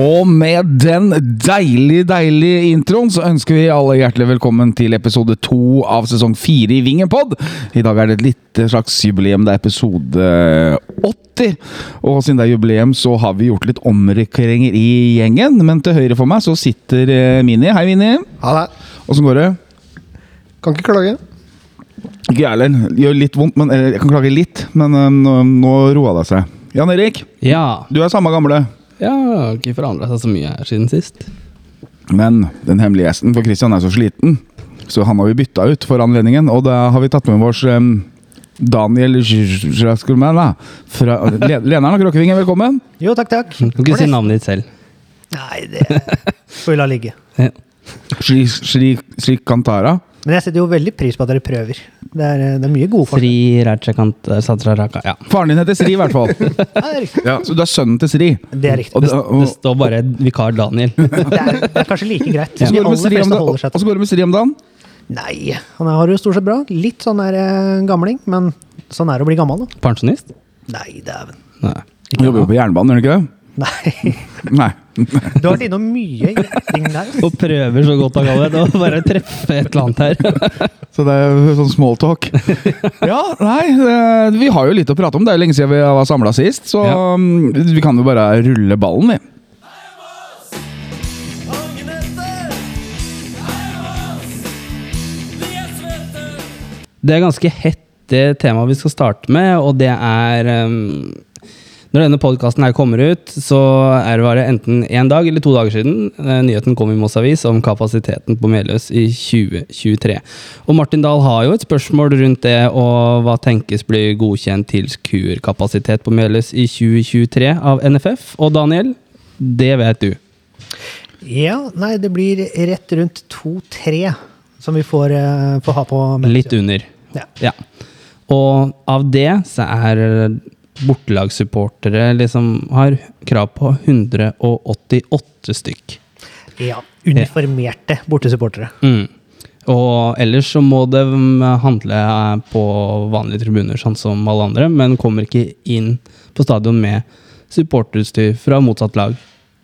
Og med den deilig, deilige introen så ønsker vi alle hjertelig velkommen til episode to av sesong fire i Vingenpod. I dag er det et lite slags jubileum. Det er episode 80. Og siden det er jubileum, så har vi gjort litt omrykeringer i gjengen. Men til høyre for meg så sitter eh, Mini. Hei, Mini. Ha det. Åssen går det? Kan ikke klage. Ikke jeg heller. Gjør litt vondt, men jeg kan klage litt. Men eh, nå, nå roa det seg. Jan Erik, Ja. du er samme gamle. Ja har ikke forandra seg så mye her siden sist. Men den hemmelige gjesten, for Christian er så sliten, så han har vi bytta ut for anledningen. Og da har vi tatt med oss um, Daniel Sjaskurman, da. Fra, le, lederen av Kråkevingen, velkommen. Jo, takk, takk. Du kan ikke si navnet ditt selv. Nei, det får vi la ligge. Shri Kantara. Men jeg setter jo veldig pris på at dere prøver. Det er, det er mye gode forslag. Sri Rajakant Satraraka. Ja. Faren din heter Sri, i hvert fall. Ja, er så du er sønnen til Sri. Det er riktig. Og, Det, og, det står bare vikar Daniel. Det er, det er kanskje like greit. Ja. De aller fleste holder seg og så går det med Sri om dagen. Nei, han har det jo stort sett bra. Litt sånn der eh, gamling, men sånn er det å bli gammel, da. Pensjonist? Nei, dæven. Jobber jo på jernbanen, gjør du ikke det? Nei. Nei. Du har vært innom mye gjetting der. Og prøver så godt han kan det, var bare treffe et eller annet her. Så det er sånn small talk. Ja, nei, eh, vi har jo litt å prate om. Det er jo lenge siden vi var samla sist, så Ja. um, vi kan jo bare rulle ballen, vi. Det er ganske hett det temaet vi skal starte med, og det er um, Når denne podkasten kommer ut, så er det bare enten én dag eller to dager siden eh, nyheten kom i Moss Avis om kapasiteten på Meløs i 2023. Og Martin Dahl har jo et spørsmål rundt det, og hva tenkes blir godkjent til tilskuerkapasitet på Meløs i 2023 av NFF. Og Daniel, det vet du. Ja, nei, det blir rett rundt to-tre som vi får, eh, får ha på Litt under. Ja. Ja. Og av det så er bortelagssupportere liksom har krav på 188 stykk. ja. Uniformerte bortesupportere. Mm. Og ellers så må det mm, handle på vanlige tribuner, sånn som alle andre, men kommer ikke inn på stadion med supporterutstyr fra motsatt lag.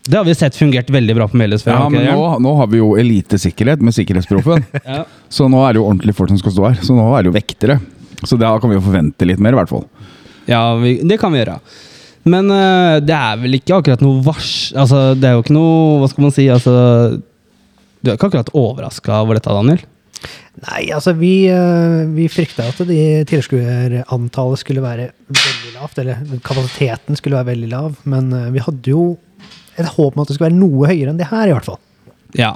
Det har vi sett fungert veldig bra på Meløs før. Ja, men nå, nå har vi jo elitesikkerhet med Sikkerhetsproffen. Ja. så nå er det jo ordentlige folk som skal stå her. Så nå er det jo vektere. Så da kan vi jo forvente litt mer, i hvert fall. Ja, vi, det kan vi gjøre. Men øh, det er vel ikke akkurat noe vars... Altså, det er jo ikke noe Hva skal man si? Altså, du er ikke akkurat overraska over dette, Daniel? Nei, altså vi, eh, vi frykta at de tilskuerantallet skulle være veldig lavt, eller kapasiteten skulle være veldig lav, men eh, vi hadde jo et håp om at det skulle være noe høyere enn det her, i hvert fall. Ja.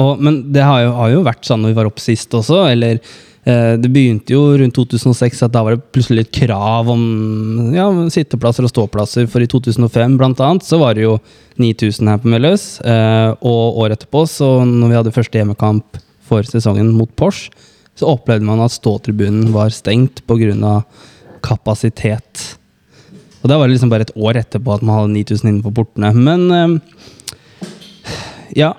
Og, men det har jo, har jo vært sånn når vi var oppe sist også, eller eh, Det begynte jo rundt 2006 at da var det plutselig et krav om ja, sitteplasser og ståplasser. For i 2005 blant annet, så var det jo 9000 her på Meløs. Eh, og året etterpå, så når vi hadde første hjemmekamp for sesongen mot Porsche, så opplevde man at ståtribunen var stengt pga. kapasitet. Og det var liksom bare et år etterpå at man hadde 9000 innenfor portene. Men eh, ja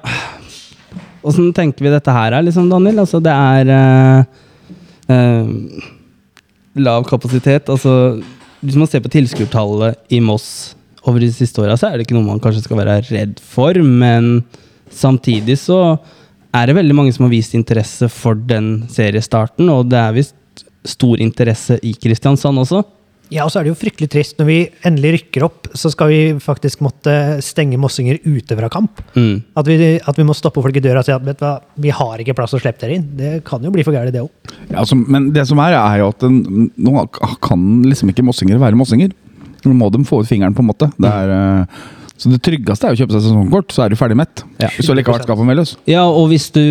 Åssen tenker vi dette her er, liksom, Daniel? Altså, det er eh, lav kapasitet. Altså, hvis man ser på tilskuertallet i Moss over de siste åra, så er det ikke noe man kanskje skal være redd for, men samtidig så er det veldig mange som har vist interesse for den seriestarten, og det er visst stor interesse i Kristiansand også. Ja, og så er det jo fryktelig trist. Når vi endelig rykker opp, så skal vi faktisk måtte stenge mossinger ute fra kamp. Mm. At vi, at vi må stoppe folk i døra og si at vet du hva, vi har ikke plass å slippe dere inn. Det kan jo bli for gærent, det òg. Ja, altså, men det som er, er jo at den, nå kan liksom ikke mossinger være mossinger. Nå må de få ut fingeren, på en måte. Det er, eh, så det tryggeste er å kjøpe seg sesongkort, så er du ferdig mett. Ja. Hvis du likevel skal med Meløs. Ja, og hvis du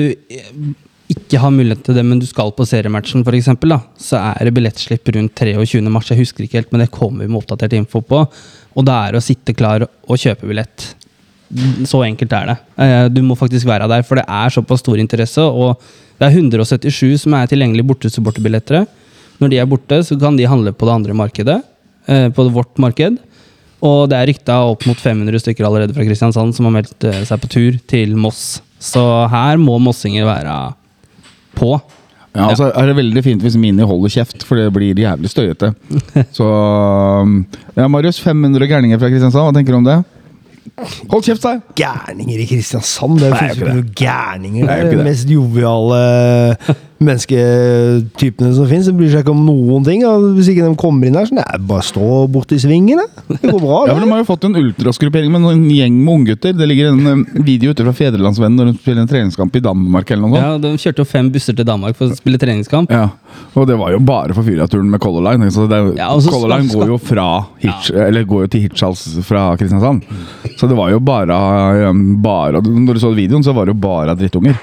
ikke har mulighet til det, men du skal på seriematchen for eksempel, da, så er det billettslipp rundt 23. mars. Jeg husker ikke helt, men det kommer vi med oppdatert info på. Og da er det å sitte klar og kjøpe billett. Så enkelt er det. Eh, Du må faktisk være der, for det er såpass stor interesse. Og det er 177 som er tilgjengelige bortesupporterbilletter. Når de er borte, så kan de handle på det andre markedet. eh, På vårt marked. Og det er rykta opp mot 500 stykker allerede fra Kristiansand som har meldt eh, seg på tur til Moss. Så her må mossinger være på. Ja, altså er det veldig fint hvis Mini holder kjeft, for det blir jævlig støyete. Så um, Ja, Marius, 500 gærninger fra Kristiansand, hva tenker du om det? Hold kjeft, sa jeg! gærninger i Kristiansand. Det er jo ikke noe gærninger. Det er jo ikke de det. mest joviale mennesketypene som finnes. De bryr seg ikke om noen ting. Hvis ikke de kommer inn her, så nei, bare stå borti svingen. Det går bra. Ja, det. men De har jo fått en ultrasgruppering med en gjeng med unggutter. Det ligger en eh, video ute fra Fedrelandsvennen når de spiller en treningskamp i Danmark. eller noe sånt. Ja, De kjørte jo fem busser til Danmark for å spille treningskamp. Ja, Og det var jo bare for Fyraturen med Color Line. Så det, er Ja, Color Line går jo, fra Hitch, eller går jo til Hirtshals fra Kristiansand. Så det var jo bare, um, bare Når du så videoen, så var det jo bare drittunger.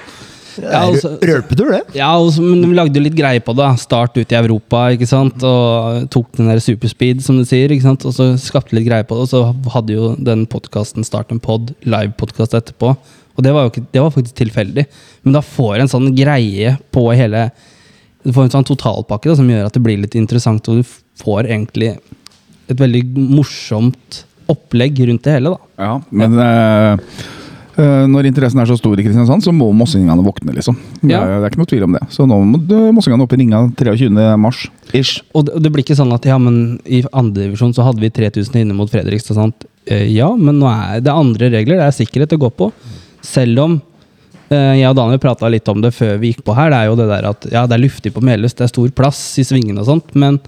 Det Ja, er altså- Rølpetur, det. Ja, og men de lagde jo litt greie på det. Start ut i Europa, ikke sant. Og tok den der superspeed, som du sier. ikke sant? Og så skapte litt greie på det. Og så hadde jo den podkasten Start en pod, live-podkast etterpå. Og det var jo ikke, det var faktisk tilfeldig. Men da får en sånn greie på hele Du får en sånn totalpakke da, som gjør at det blir litt interessant, og du får egentlig et veldig morsomt opplegg rundt det hele. da. Ja, men ja. eh, når interessen er så stor i Kristiansand, så må mossingene våkne, liksom. Det, Ja. er, det er ikke noe tvil om det. Så nå må eh, mossingene opp i ringa 23. mars. Ish. Og det, blir ikke sånn at ja, men i andredivisjon så hadde vi 3000 inne mot Fredrikstad. Sant? Eh, ja, men nå er det andre regler. Det er sikkerhet å gå på. Selv om eh, jeg og Daniel prata litt om det før vi gikk på her. Det er jo det der at ja, det er luftig på Melhus, det er stor plass i svingene og sånt. Men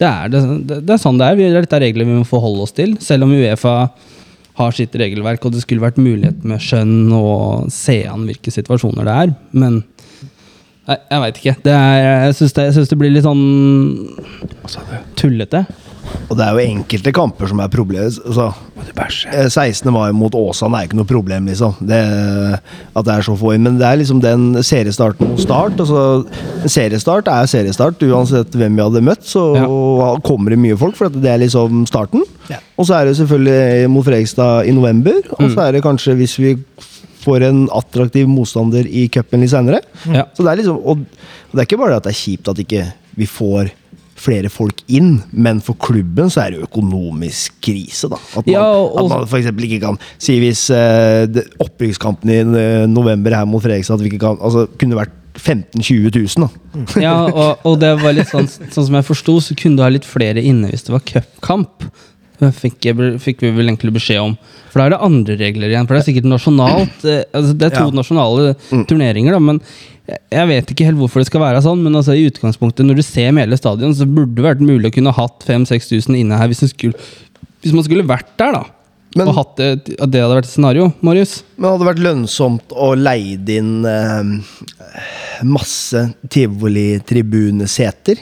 det er, det, det, er sånn det er. Vi- Dette er regler vi må forholde oss til. Selv om Uefa har sitt regelverk, og det skulle vært mulighet med skjønn og se an hvilke situasjoner det er. Men Nei, jeg veit ikke. Det er, jeg syns det, det blir litt sånn tullete. Og det er jo enkelte kamper som er problemet. Altså, eh, 16. mai mot Åsane er ikke noe problem, liksom. Det, at det er så få inn. Men det er liksom den seriestarten mot start. Altså, seriestart er seriestart. Uansett hvem vi hadde møtt, så kommer det mye folk. For det er liksom starten. Ja. Og så er det selvfølgelig mot Fredrikstad i november. Og så er det kanskje hvis vi får en attraktiv motstander i cupen litt seinere. Ja. Så det er liksom, og og det er ikke bare det at det er kjipt at ikke vi får flere folk inn, men for klubben så er det jo økonomisk krise, da. At man, Ja, og- at man eksempel ikke kan si hvis uh, opprykkskampen i eh, november her mot Fredrikstad at vi ikke kan, altså, kunne vært 15 000-20 000, da. Ja, og, og det var litt sånn, sånn som jeg forsto, så kunne du ha litt flere inne hvis det var cupkamp. Fikk, jeg- fikk vi vel egentlig beskjed om. For da er det andre regler igjen. For det er sikkert nasjonalt. eh, Altså det er to Ja. nasjonale turneringer, da, men jeg vet ikke helt hvorfor det skal være sånn. Men altså i utgangspunktet, når du ser med hele stadion, så burde det vært mulig å kunne hatt 5000-6000 inne her hvis, skulle, hvis man skulle vært der, da. Men- og hatt det, at det hadde vært et scenario, Marius. Men hadde det vært lønnsomt å leie inn eh, masse tivoli-tribuneseter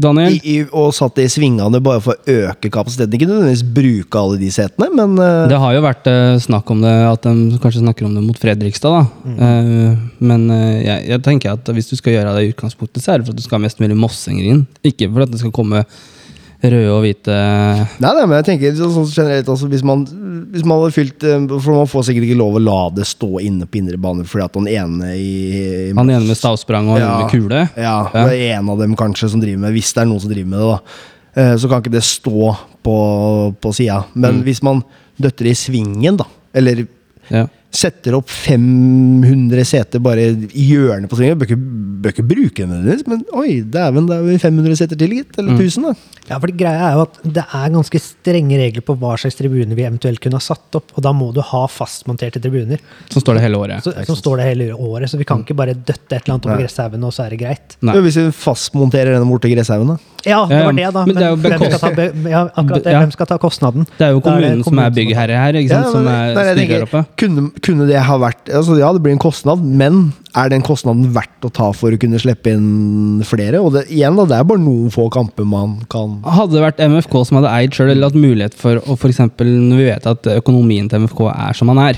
Daniel? i, i, og satt det i svingene bare for å øke kapasiteten? Ikke nødvendigvis bruke alle de setene, men uh... Det har jo vært uh, snakk om det, at de kanskje snakker om det mot Fredrikstad. da. Eh, men eh, jeg, jeg tenker at hvis du skal gjøre det i utgangspunktet, så er det for at du skal ha mest mulig mossinger inn. Ikke for at det skal komme røde og hvite Nei, nei, men jeg tenker sånn generelt altså, hvis, man, hvis man hadde fylt eh, For man får sikkert ikke lov å la det stå inne på indre bane fordi at han ene i, i Han ene med stavsprang og ja, med kule. Ja, Ja. det er en av dem kanskje som driver med Hvis det er noen som driver med det, da. Eh, Så kan ikke det stå på, på sida. Men Mm. hvis man døtter i svingen, da, eller Ja. Setter opp 500 seter bare i hjørnet på svingen, bør ikke, bør ikke bruke den nødvendigvis, men oi, dæven, det er vi 500 seter til, gitt. Eller Mm. 1000, da. Ja, for Greia er jo at det er ganske strenge regler på hva slags tribuner vi eventuelt kunne ha satt opp. Og da må du ha fastmonterte tribuner. Som står det hele året. Så, som står det hele året. Så vi kan ikke bare døtte et eller annet over gresshaugen, og så er det greit. Nei. Hvis vi fastmonterer denne borte gresshaugen, da. Ja, det var det, da. men det er jo hvem, skal ta, ja, akkurat det, Ja. hvem skal ta kostnaden? Det er jo Da kommunen som er byggherre her, ikke sant? som men- er nei, tenker, oppe. kunne, kunne det ha vært altså, Ja, det blir en kostnad, men er den kostnaden verdt å ta for å kunne slippe inn flere? Og det, igjen, da, det er bare noen få kamper man kan Hadde det vært MFK som hadde eid sjøl, eller hatt mulighet for å f.eks. når vi vet at økonomien til MFK er som den er,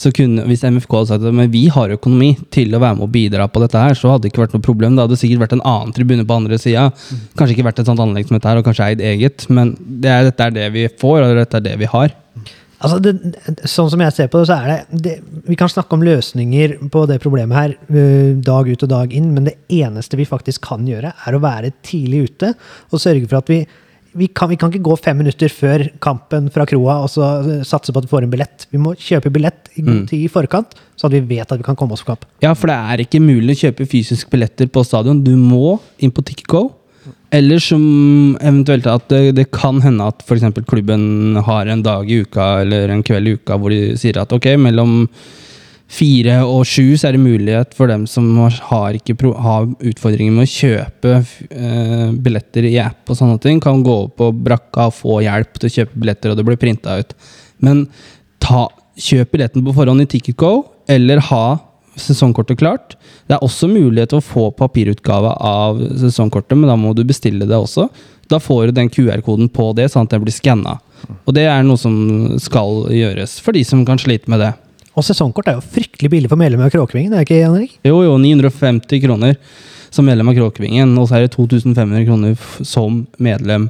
så kunne, hvis MFK hadde sagt at vi har økonomi til å være med og bidra på dette her, så hadde det ikke vært noe problem. Det hadde sikkert vært en annen tribune på andre sida. Kanskje ikke vært et sånt anlegg som dette her, og kanskje eid eget, men det er, dette er det vi får, og dette er det vi har. Altså det, sånn som jeg ser på det, så er det, det Vi kan snakke om løsninger på det problemet her dag ut og dag inn, men det eneste vi faktisk kan gjøre, er å være tidlig ute og sørge for at vi vi kan, vi kan ikke gå fem minutter før kampen fra kroa og så øh, satse på at vi får en billett. Vi må kjøpe billett i god tid i forkant, sånn at vi vet at vi kan komme oss på kamp. Ja, for det er ikke mulig å kjøpe fysiske billetter på stadion. Du må inn på Ticketgo. Eller som eventuelt at det, det kan hende at f.eks. klubben har en dag i uka eller en kveld i uka hvor de sier at ok, mellom fire og sju så er det mulighet for dem som har, ikke har utfordringer med å kjøpe eh, billetter i app og sånne ting, kan gå opp på brakka og få hjelp til å kjøpe billetter, og det blir printa ut. Men ta, kjøp billetten på forhånd i Ticketgo, eller ha sesongkortet klart. Det er også mulighet til å få papirutgave av sesongkortet, men da må du bestille det også. Da får du den QR-koden på det, sånn at det blir skanna. Og det er noe som skal gjøres for de som kan slite med det. Og sesongkort er jo fryktelig billig for medlemmer av Kråkevingen, er det ikke, Jan Erik? Jo, jo, 950 kroner som medlem av Kråkevingen, og så er det 2500 kroner som medlem.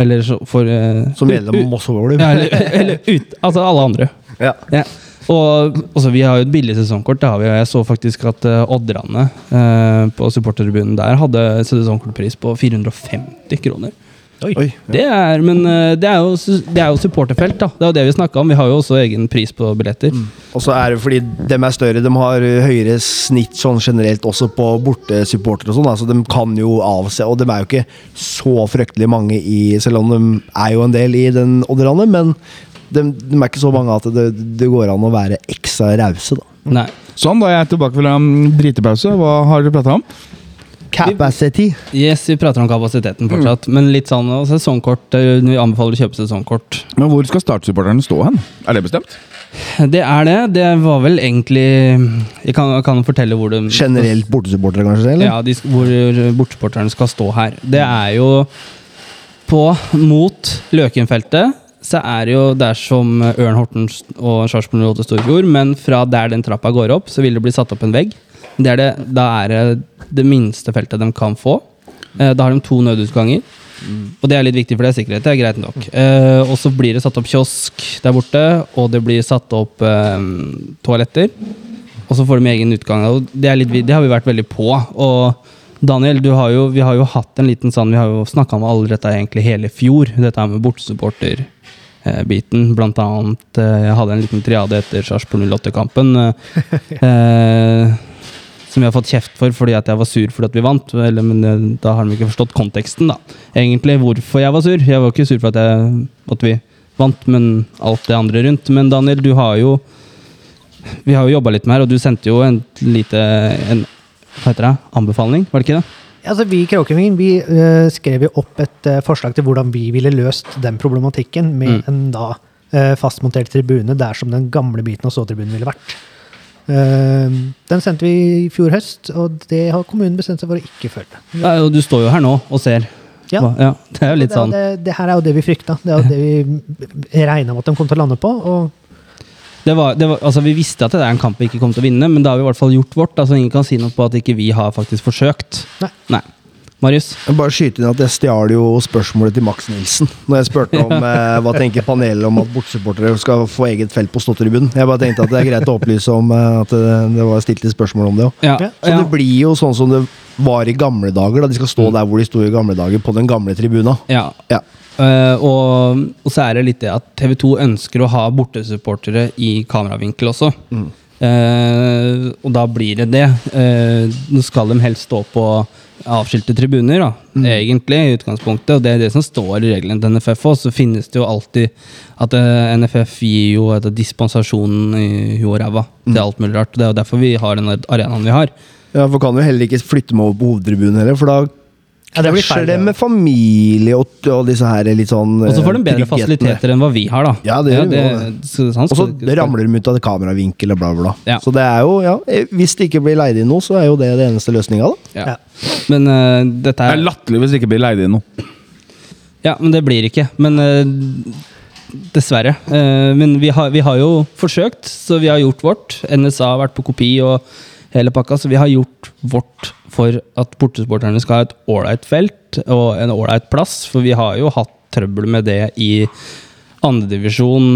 Eller så for uh, Som medlem av Moss Ja, eller, eller ut, altså alle andre. Ja. Ja. Og altså, Vi har jo et billig sesongkort. Det har vi, og jeg så faktisk at uh, Odderne uh, på supportertribunen der hadde sesongkortpris på 450 kroner. Oi. Det er, men eh, det er jo, det er jo supporterfelt, da. Det er jo det vi snakka om. Vi har jo også egen pris på billetter. Og så er det fordi de er større, de har høyere snitt sånn generelt også på bortesupportere og sånn. Altså de kan jo avse, og de er jo ikke så fryktelig mange i Selv om de er jo en del i den odderlandet, men de, de er ikke så mange at det, det går an å være ekstra rause, da. Nei. Sånn, da er jeg tilbake fra en dritepause. Hva har dere prata om? Capacity. Yes, vi prater om kapasiteten fortsatt. Men litt sånn sesongkort eh, Vi anbefaler å kjøpe sesongkort. Men hvor skal startsupporterne stå hen? Er det bestemt? Det er det. Det var vel egentlig Jeg kan, kan fortelle hvor det Generelt bortesupportere, kanskje? Eller? Ja, de, hvor bortesupporterne skal stå her. Det er jo på mot Løkenfeltet. Så er det jo der som Ørn Horten og Sarpsborg 08 står i fjor, men fra der den trappa går opp, så vil det bli satt opp en vegg. Det er det, da er det det minste feltet de kan få. Eh, Da har de to nødutganger. Og det er litt viktig, for det er sikkerhet. Det er greit nok. Eh, og så blir det satt opp kiosk der borte, og det blir satt opp eh, toaletter. Og så får de egen utgang. Og det, er litt, det har vi vært veldig på. Og Daniel, du har jo, vi har jo hatt en liten sånn Vi har jo snakka om alle dette egentlig hele fjor. Dette med bortesupporter-biten. Blant annet eh, Jeg hadde en liten triade etter Sarpsborg 08-kampen. eh, eh, som jeg har fått kjeft for fordi at jeg var sur fordi at vi vant. Eller, men eh, da har de ikke forstått konteksten, da. Egentlig hvorfor jeg var sur. Jeg var ikke sur for at, jeg, at vi vant, men alt det andre rundt. Men Daniel, du har jo Vi har jo jobba litt med her, og du sendte jo en lite en, Hva heter det? Anbefaling, var det ikke det? Altså, vi i Kråkevingen vi, uh, skrev jo opp et uh, forslag til hvordan vi ville løst den problematikken med Mm. en da uh, fastmontert tribune der som den gamle biten av ståtribunen ville vært. Eh, den sendte vi i fjor høst, og det har kommunen bestemt seg for å ikke følge. Ja, og du står jo her nå og ser. Ja. Ja det er jo litt det, sånn. det, det her er jo det vi frykta. Det er jo det vi regna med at de kom til å lande på. Var, det var, altså Vi visste at det er en kamp vi ikke kom til å vinne, men da har vi i hvert fall gjort vårt. altså Ingen kan si noe på at ikke vi har faktisk forsøkt. Nei. Marius? Jeg bare skyte inn at jeg stjal jo spørsmålet til Max Nilsen når jeg spurte om eh, hva tenker panelet om at bortsupportere skal få eget felt på ståtribunen. Jeg bare tenkte at det er greit å opplyse om eh, at det, det var stilt litt spørsmål om det òg. Ja, Så ja, det blir jo sånn som det var i gamle dager, da de skal stå der hvor de sto i gamle dager, på den gamle tribuna. ja. Ja. Uh, og, og så er det litt det at TV 2 ønsker å ha bortesupportere i kameravinkel også. Eh, og da blir det det. Uh, Nå skal de helst stå på avskilte tribuner, da, egentlig, i utgangspunktet. Og det er det som står i reglene til NFF òg. Så finnes det jo alltid at eh, NFF gir jo et dispensasjon i huet og ræva til alt mulig rart. Det er jo derfor vi har den arenaen vi har. Ja, For kan jo heller ikke flytte meg over på hovedtribunen heller, for da Ja, det blir feil, det med familie og, og disse her litt sånn Og så får de eh, bedre fasiliteter enn hva vi har, da. Ja, det gjør sånn Og så ramler de ut av kameravinkel og bla, bla. Ja. Så det er jo, ja Hvis det ikke blir leid inn noe, så er jo det det eneste løsninga, da. Ja. Ja. Men uh, dette Det er er latterlig hvis det ikke blir leid inn noe. Ja, men det blir ikke. Men uh, dessverre. Uh, men vi har, vi har jo forsøkt, så vi har gjort vårt. NSA har vært på kopi og hele pakka, så vi har gjort vårt for at portesporterne skal ha et ålreit felt og en ålreit plass. For vi har jo hatt trøbbel med det i andredivisjon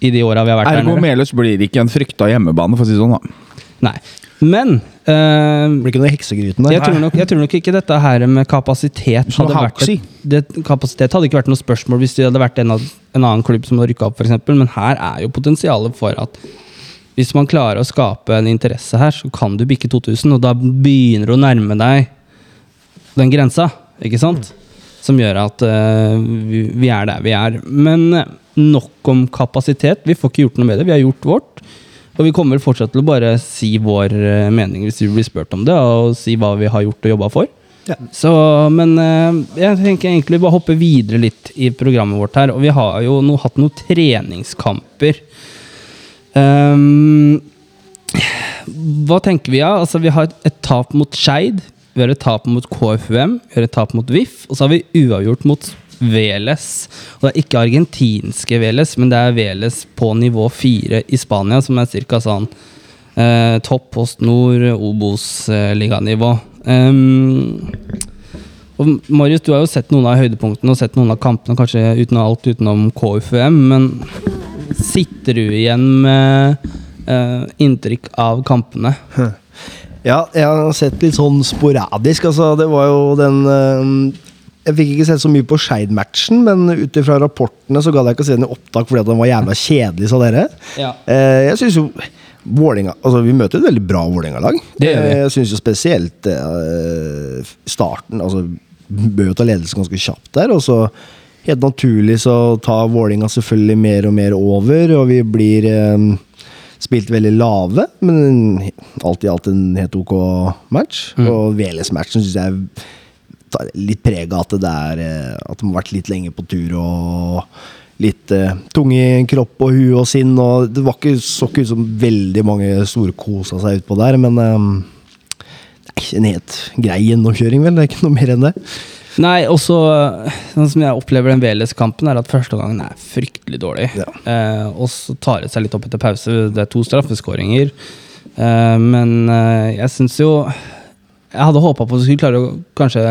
i de åra vi har vært der Ergo. Meløs blir ikke en frykta hjemmebane, for å si det sånn. da. Nei. Men eh, Det blir ikke noe heksegryten der. jeg tror, nok, jeg tror nok ikke dette her med kapasitet hadde vært et, det, Kapasitet hadde ikke vært noe spørsmål hvis det hadde vært en, en annen klubb som hadde rykka opp, f.eks. Men her er jo potensialet for at hvis man klarer å skape en interesse her, så kan du bikke 2000, og da begynner du å nærme deg den grensa. ikke sant? Som gjør at uh, vi, vi er der vi er. Men eh, nok om kapasitet. Vi får ikke gjort noe med det. Vi har gjort vårt. Og vi kommer fortsatt til å bare si vår eh, mening hvis vi blir spurt om det, og si hva vi har gjort og jobba for. Ja. Så, men jeg tenker egentlig bare hoppe videre litt i programmet vårt her. Og vi har jo nå hatt noen treningskamper. Ehm, hva tenker vi av? Altså, vi har et, tap mot Skeid. Vi har et tap mot KFUM. Vi har et tap mot VIF. Og så har vi uavgjort mot Veles. Og det er ikke argentinske Veles, men det er Veles på nivå fire i Spania, som er ca. sånn eh, topp Post Nord, Obos-liganivå. Um, og Marius, du har jo sett noen av høydepunktene og sett noen av kampene, kanskje uten alt utenom KFUM, men sitter du igjen med uh, inntrykk av kampene? Ja, jeg har sett litt sånn sporadisk. Altså, det var jo den uh, Jeg fikk ikke sett så mye på Skeid-matchen, men ut ifra rapportene så gadd jeg ikke å se den i opptak fordi at den var jævla kjedelig, sa dere. Ja. Eh, jeg synes jo Vålinga, altså Vi møter et veldig bra Vålerenga-lag. Eh, Jeg syns spesielt eh, starten altså Bør jo ta ledelsen ganske kjapt der. Og så helt naturlig så tar Vålinga selvfølgelig mer og mer over, og vi blir eh, spilt veldig lave, men alt i alt en helt ok match. Mm. Og Veles-matchen syns jeg tar litt preg av at det er eh, At de har vært litt lenge på tur og litt eh, tung i kropp og hue og sinn. Og det var ikke, så ikke ut som veldig mange store kosa seg utpå der, men eh, en helt grei gjennomkjøring, vel. Det er ikke noe mer enn det. Nei, også sånn som jeg opplever den VLS-kampen, er at første gangen er fryktelig dårlig. Ja. Eh, og så tar det seg litt opp etter pause. Det er to straffeskåringer. Eh, men eh, jeg syns jo Jeg hadde håpa på at du skulle klare å kanskje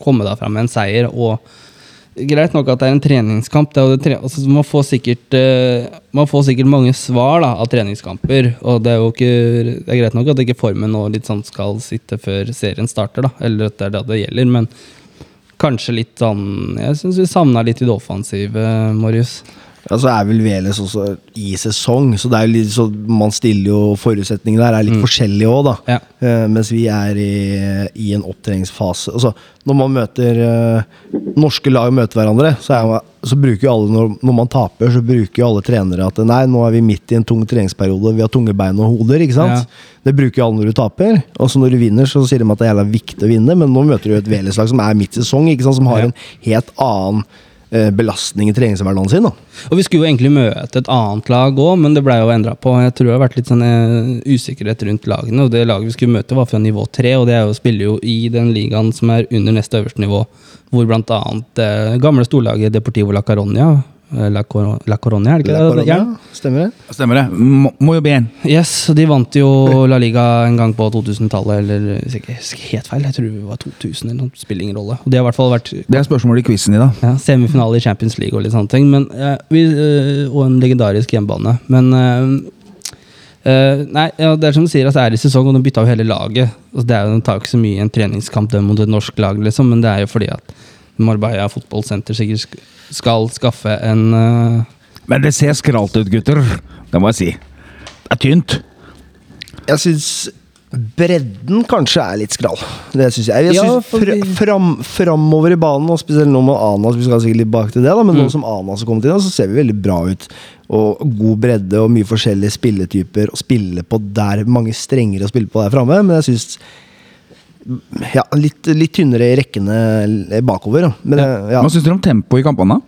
komme deg fram med en seier. Og greit nok at det er en treningskamp. Det er jo det tre altså, man, får sikkert, eh, man får sikkert mange svar da, av treningskamper. Og det er jo ikke Det er greit nok at ikke formen nå litt sånn skal sitte før serien starter, da. Eller at det er det det gjelder. Men kanskje litt sånn Jeg syns vi savna litt i det offensive, Marius. Ja, så er vel Veles også i sesong, så det er jo litt så man stiller jo Forutsetningene der er litt forskjellige òg, da. Ja. Uh, mens vi er i, i en opptreningsfase. Altså, når man møter uh, norske lag møter hverandre, så, er, så bruker jo alle når, når man taper, så bruker jo alle trenere at nei, nå er vi midt i en tung treningsperiode, vi har tunge bein og hoder. ikke sant? Ja. Det bruker jo alle når du taper. Og så når du vinner, så sier de at det er jævla viktig å vinne, men nå møter du et Veles-lag som er midt i sesong, ikke sant? som har en helt annen belastning i treningshverdagen sin. da. Og vi skulle jo egentlig møte et annet lag òg, men det blei jo endra på. Jeg tror det har vært litt sånn eh, usikkerhet rundt lagene, og det laget vi skulle møte, var fra nivå tre, og det jo, spiller jo i den ligaen som er under neste øverste nivå, hvor blant annet eh, gamle storlaget Deportivo La Caronia eh, La, Cor La Corona, er det ikke La det? ja. Stemmer det? Stemmer det. Mo- Må jo bien. Yes, de vant jo La Liga en gang på 2000-tallet, eller hvis jeg ikke helt feil, jeg tror det var 2000 eller noe, spiller ingen rolle. Og det har i hvert fall vært Det er spørsmålet i quizen i dag. ja, semifinale i Champions League og litt sånne ting. Men, eh, vi, eh, og en legendarisk hjemmebane. Men Uh, eh, Nei, ja, det er som du sier, at det er i sesong, og de bytta jo hele laget. Altså, det er jo, de tar jo ikke så mye i en treningskamp mot et norsk lag, liksom, men det er jo fordi at Marbella fotballsenter sikkert skal skaffe en uh... Men det ser skralt ut, gutter. Det må jeg si. Det er tynt. Jeg syns bredden kanskje er litt skral. Det synes jeg. Jeg Ja, synes for fra, fram, Framover i banen, og spesielt nå med Anas, vi skal sikkert litt bak til det, da, men Mm. nå som Anas har kommet inn, så ser vi veldig bra ut. Og god bredde og mye forskjellige spilletyper å spille på der. Mange strengere å spille på der framme, men jeg syns ja, litt, litt tynnere i rekkene bakover. Men ja. Hva syns dere om tempoet i kampene?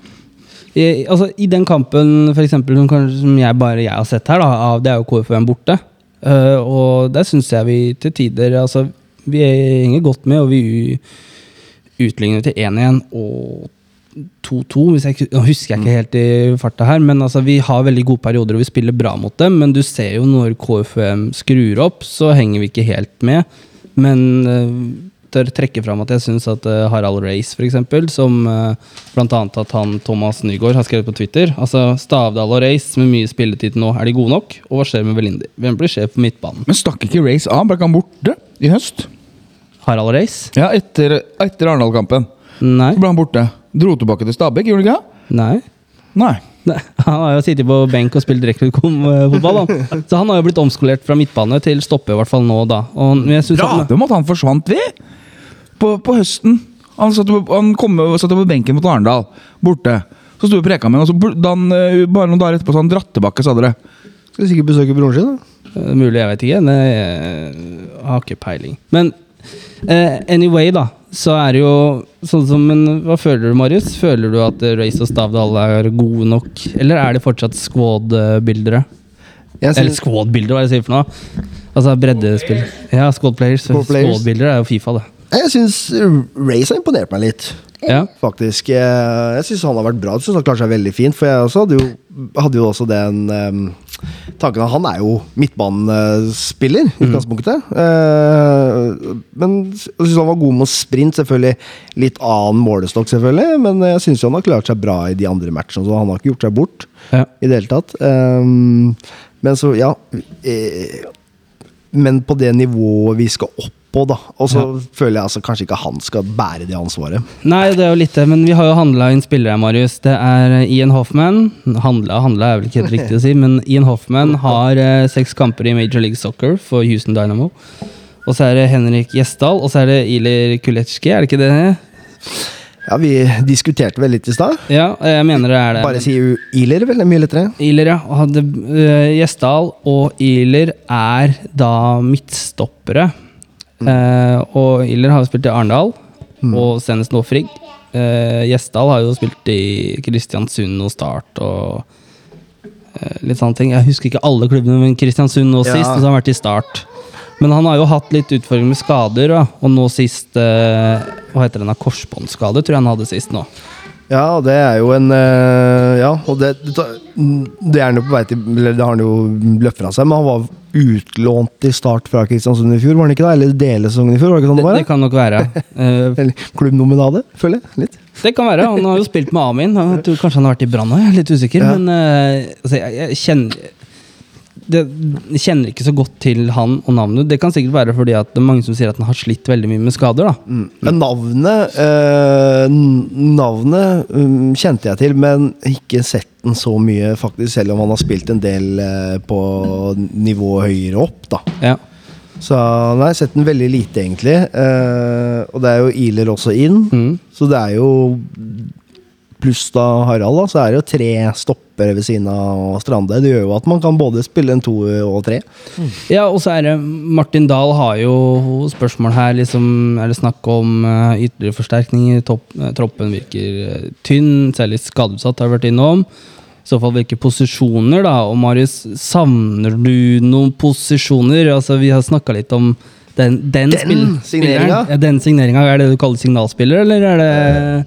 I, altså, I den kampen for eksempel, som, kanskje, som jeg bare jeg har sett her, da, av, det er jo KFUM borte. Uh, og der syns jeg vi til tider altså, Vi henger godt med, og vi utligner til 1-1 og 2-2. hvis jeg Nå husker jeg ikke helt i farta her, men altså, vi har veldig gode perioder og vi spiller bra mot dem. Men du ser jo når KFUM skrur opp, så henger vi ikke helt med. Men uh, tør trekke fram at jeg syns at eh, Harald Race, eksempel, som blant annet at han Thomas Nygaard har skrevet på Twitter Altså Stavdal og Race med mye spilletid nå, er de gode nok? Og hva skjer med Velindi? Hvem blir sjef på midtbanen? Men stakk ikke Race av? Ble ikke han borte i høst? Harald Race? Ja, etter, etter Arendal-kampen. Nei. Så ble han borte. Dro tilbake til Stabæk, gjorde han ikke? det? Nei. Nei. Nei, Han har jo sittet på benk og spilt direktekom-fotball. Så han har jo blitt omskolert fra midtbane til stopper, i hvert fall nå, da. Og jeg synes Prate at, om at han forsvant, vi! På, på høsten. Han satt på, han kom, satt på benken mot Arendal, borte. Så sto vi og preka med ham, og så da han, eh, bare noen dager etterpå så han dratt tilbake, sa dere. Skal sikkert besøke broren sin. da. Eh, Mulig, jeg vet ikke. Det, jeg har ikke peiling. Men uh, anyway, da. Så er det jo sånn som Men hva føler du, Marius? Føler du at Race og Stavdal er gode nok? Eller er det fortsatt squad-bildere? Eller squad-bilder, hva er det jeg sier for noe? Altså breddespill. Ja, squad players. Squad players. Squad-bilder er jo Fifa, det. Jeg syns Race har imponert meg litt. Ja. Faktisk. Jeg, jeg syns han har vært bra. Jeg synes han klarte seg veldig fint. For jeg også hadde jo, hadde jo også den um, tanken at han er jo midtbanespiller i utgangspunktet. Eh, men jeg syns han var god med sprint. Selvfølgelig litt annen målestokk, selvfølgelig. Men jeg syns han har klart seg bra i de andre matchene. Så han har ikke gjort seg bort Ja. i det hele tatt. Um, men så, ja eh, Men på det nivået vi skal opp på, da. Og så føler jeg altså kanskje ikke han skal bære det ansvaret. Nei, det er jo litt det, men vi har jo handla inn spillere, Marius. Det er Ian Hoffman. Handla, handla er vel ikke helt riktig å si, men Ian Hoffman har eh, seks kamper i Major League Soccer for Houston Dynamo. Og så er det Henrik Gjesdal, og så er det Ilir Kuletsjki, er det ikke det? Ja, vi diskuterte vel litt i stad. Ja, jeg mener det er det. Bare si Iler, vel. Det er mye lettere. Iler, ja. Og eh, Gjesdal og Iler er da midtstoppere. Eh, og Iller har jo spilt i Arendal, og senest nå Frigg. Eh, Gjesdal har jo spilt i Kristiansund og Start og eh, litt sånne ting. Jeg husker ikke alle klubbene, men Kristiansund nå Ja. sist, og så har han vært i Start. Men han har jo hatt litt utfordringer med skader, da. og nå sist Hva heter den? Korsbåndskade, tror jeg han hadde sist nå. Ja, det er jo en Ja, og det, det, er han jo på vei til det har han jo løpt fra seg, men han var utlånt i start fra Kristiansund i fjor, var han ikke da? Eller delesesongen i fjor, var det ikke sånn Det, var? det kan nok være. Eh, Eller klubbnominade, føler jeg. Litt. Det kan være. Han har jo spilt med Amin. Jeg tror kanskje han har vært i Brann òg, litt usikker. Ja. Men eh, altså, jeg, jeg kjenner det, jeg kjenner ikke så godt til han og navnet. Det kan sikkert være fordi at det er mange som sier at han har slitt veldig mye med skader. da Mm. Men navnet eh, Navnet um, kjente jeg til, men ikke sett den så mye, faktisk, selv om han har spilt en del eh, på nivå høyere opp, da. Ja. Så nei, jeg har sett den veldig lite, egentlig. Eh, og det er jo Iler også inn, Mm. så det er jo Pluss da Harald, da, så er det jo tre stoppere ved siden av Strande. Det gjør jo at man kan både spille en to og tre. ja, og så er det Martin Dahl har jo spørsmål her. Liksom, er det snakk om uh, ytterligere forsterkninger? Topp, eh, troppen virker eh, tynn, særlig skadeutsatt har vi vært innom. I så fall hvilke posisjoner, da? Og Marius, savner du noen posisjoner? Altså, vi har snakka litt om den, den, Den signeringa? Ja, den signeringa. Er det det du kaller signalspiller, eller er det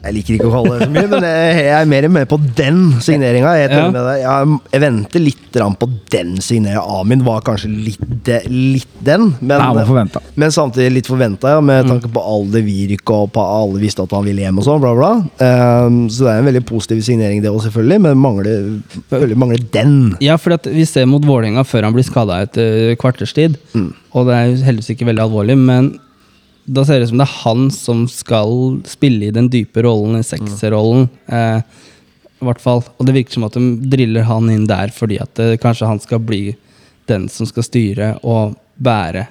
Jeg liker ikke å kalle det så mye, men jeg er mer med på den signeringa. Jeg, Ja. jeg, venter litt på den signeringa. Amin var kanskje litt, litt den, men, Nei, men samtidig litt forventa, ja, med tanke på alder, virke og på alle visste at han ville hjem og sånn. Bla, bla. Um, så det er en veldig positiv signering, det òg, selvfølgelig, men mangler, mangler den. Ja, for at vi ser mot Vålerenga før han blir skada etter kvarterstid. Og det er heldigvis ikke veldig alvorlig, men da ser det ut som det er han som skal spille i den dype rollen, i sekserrollen. Eh, I hvert fall. Og det virker som at de driller han inn der fordi at det, kanskje han skal bli den som skal styre og bære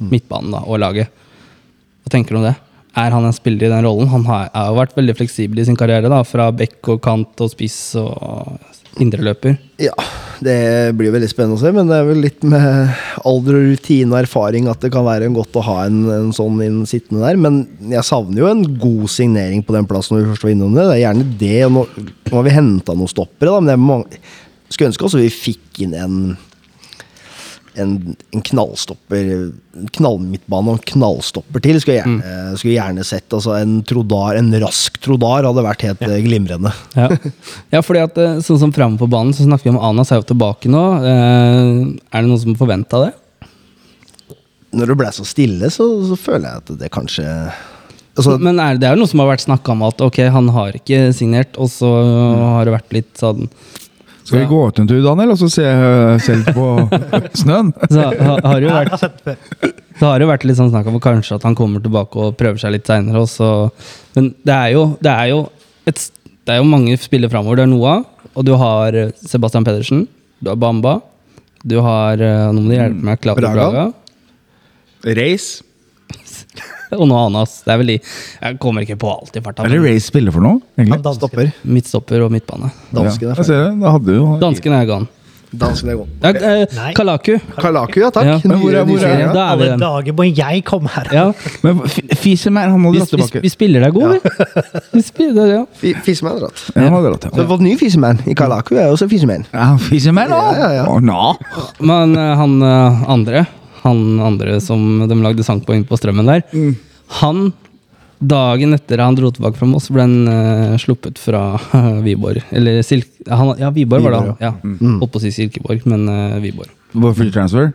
midtbanen da, og laget. Hva tenker du om det? Er han en spiller i den rollen? Han har, har jo vært veldig fleksibel i sin karriere, da, fra bekk og kant og spiss og indreløper. Ja, det blir veldig spennende å se, men det er vel litt med alder og rutine og erfaring at det kan være godt å ha en, en sånn inn sittende der. Men jeg savner jo en god signering på den plassen når vi først var innom det. Det er gjerne det. Nå, nå har vi henta noen stoppere, da, men mange, skulle ønske også vi fikk inn en en, en knallstopper en Knallmidtbane og en knallstopper til. Skulle jeg gjerne, skulle jeg gjerne sett. Altså en Trodar, en rask Trodar hadde vært helt ja. glimrende. Ja. ja, fordi at eh, sånn som framme på banen, så snakker vi om Anas er jo tilbake nå. Eh, er det noen som forventa det? Når det ble så stille, så, så føler jeg at det kanskje altså, Men er, det er jo noe som har vært snakka om at ok, han har ikke signert, og så har det vært litt sånn Skal vi gå ut en tur, Daniel, og så se, se litt på snøen? Så ha, har jo Jeg vært har det har jo vært litt sånn snakk om kanskje at han kommer tilbake og prøver seg litt seinere. Men det er jo, det er jo, et, det er jo mange spillere framover. Det er Noah, og du har eh, Sebastian Pedersen. Du har Bamba. Du har eh, Nå må du hjelpe meg. Claudio Braga. Braga. Race. Og noe annet. Det er vel de Jeg kommer ikke på alt i farta. Eller er det Ray spiller for noe? Han egentlig? dansker. Stopper. Midtstopper og midtbane. Dansken er jeg ferdig. ser det. Da hadde jo Dansken er gone. Dansken er god. Ja, eh, Nei. Kalaku. Kalaku, ja takk. Ja. Men hvor er- hvor er- nye- Da er vi Alle den. dager må jeg komme her! Ja, Men F- han må vi, dra vi, tilbake. vi spiller deg god, vi. vi spiller, ja. Fi- Fisseman er dratt. Ja, han har dratt, Så ja. det nye fisemann ny. I Kalaku er også fisemann. Ja, Fischerman, da! Ja, ja, ja. Å, na. Men eh, han eh, andre, han andre som de lagde sang på inn på strømmen der, Mm. han Dagen etter han dro tilbake fra Moss, ble han uh, sluppet fra Viborg. Eller Silk... Han, ja, Viborg var det. han. Ja. Mm. Holdt på å si Silkeborg, men uh, Viborg. Bare free transfer?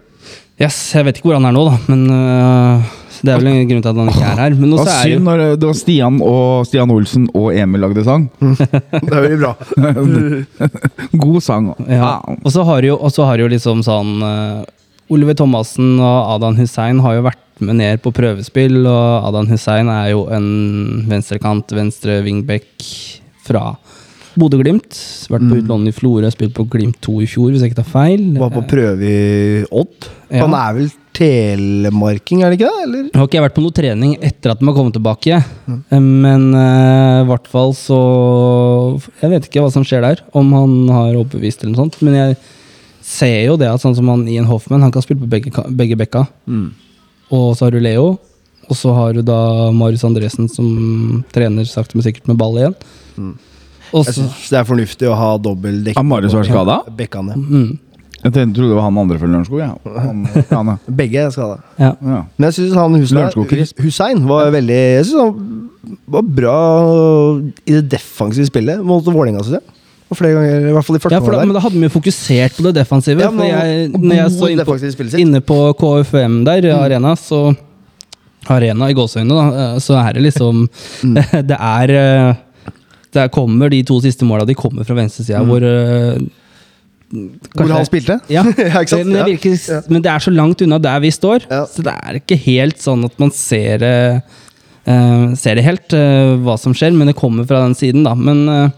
Yes, jeg vet ikke hvor han er nå, da, men eh, det er vel en grunn til at han ikke er her. Men Det var synd når det var Stian og Stian Olsen og Emil lagde sang. Det er veldig bra. God sang. ja. Og så har jo, har jo liksom sånn Oliver Thomassen og Adan Hussein har jo vært med ned på prøvespill, og Adan Hussein er jo en venstrekant, venstre wingback fra Bodø-Glimt. Vært på utlån i Florø, spilt på Glimt 2 i fjor, hvis jeg ikke tar feil. Var på prøve i Odd. Ja. Han er vel telemarking, er det ikke det? Eller? Har ikke jeg vært på noe trening etter at de har kommet tilbake, Mm. men i i hvert fall så Jeg vet ikke hva som skjer der, om han har overbevist eller noe sånt, men jeg ser jo det at sånn som han Ian Hoffman, han kan spille på begge, begge bekka. Og så har du Leo, og så har du da Marius Andresen som trener sakte, men sikkert med ball igjen. Og Jeg så syns det er fornuftig å ha dobbel dekk. Har Marius vært skada? Bekkene. mm, Jeg tenkte- trodde det var han andre fra Lørenskog. Ja. Han. Begge er skada. ja. Ja. Men jeg syns han Hussein, Hussein var veldig Jeg synes han var bra i det defensive spillet mot Vålerenga, syns jeg. Og flere ganger, i hvert fall i første Ja, for da, men da hadde vi jo fokusert på det defensive. Ja, men for jeg, når jeg så inne på, inne på KFM der, arena, så Arena i gåseøynene, da, eh, så er det liksom Mm. Det er eh, Der kommer de to siste måla, de kommer fra venstresida, Mm. hvor Kanskje, Hvor han spilte? Ja, Ja, ikke sant? Men, det virker, Ja. men det er så langt unna der vi står, Ja. så det er ikke helt sånn at man ser eh, Ser det helt, uh, hva som skjer, men det kommer fra den siden, da. Men eh,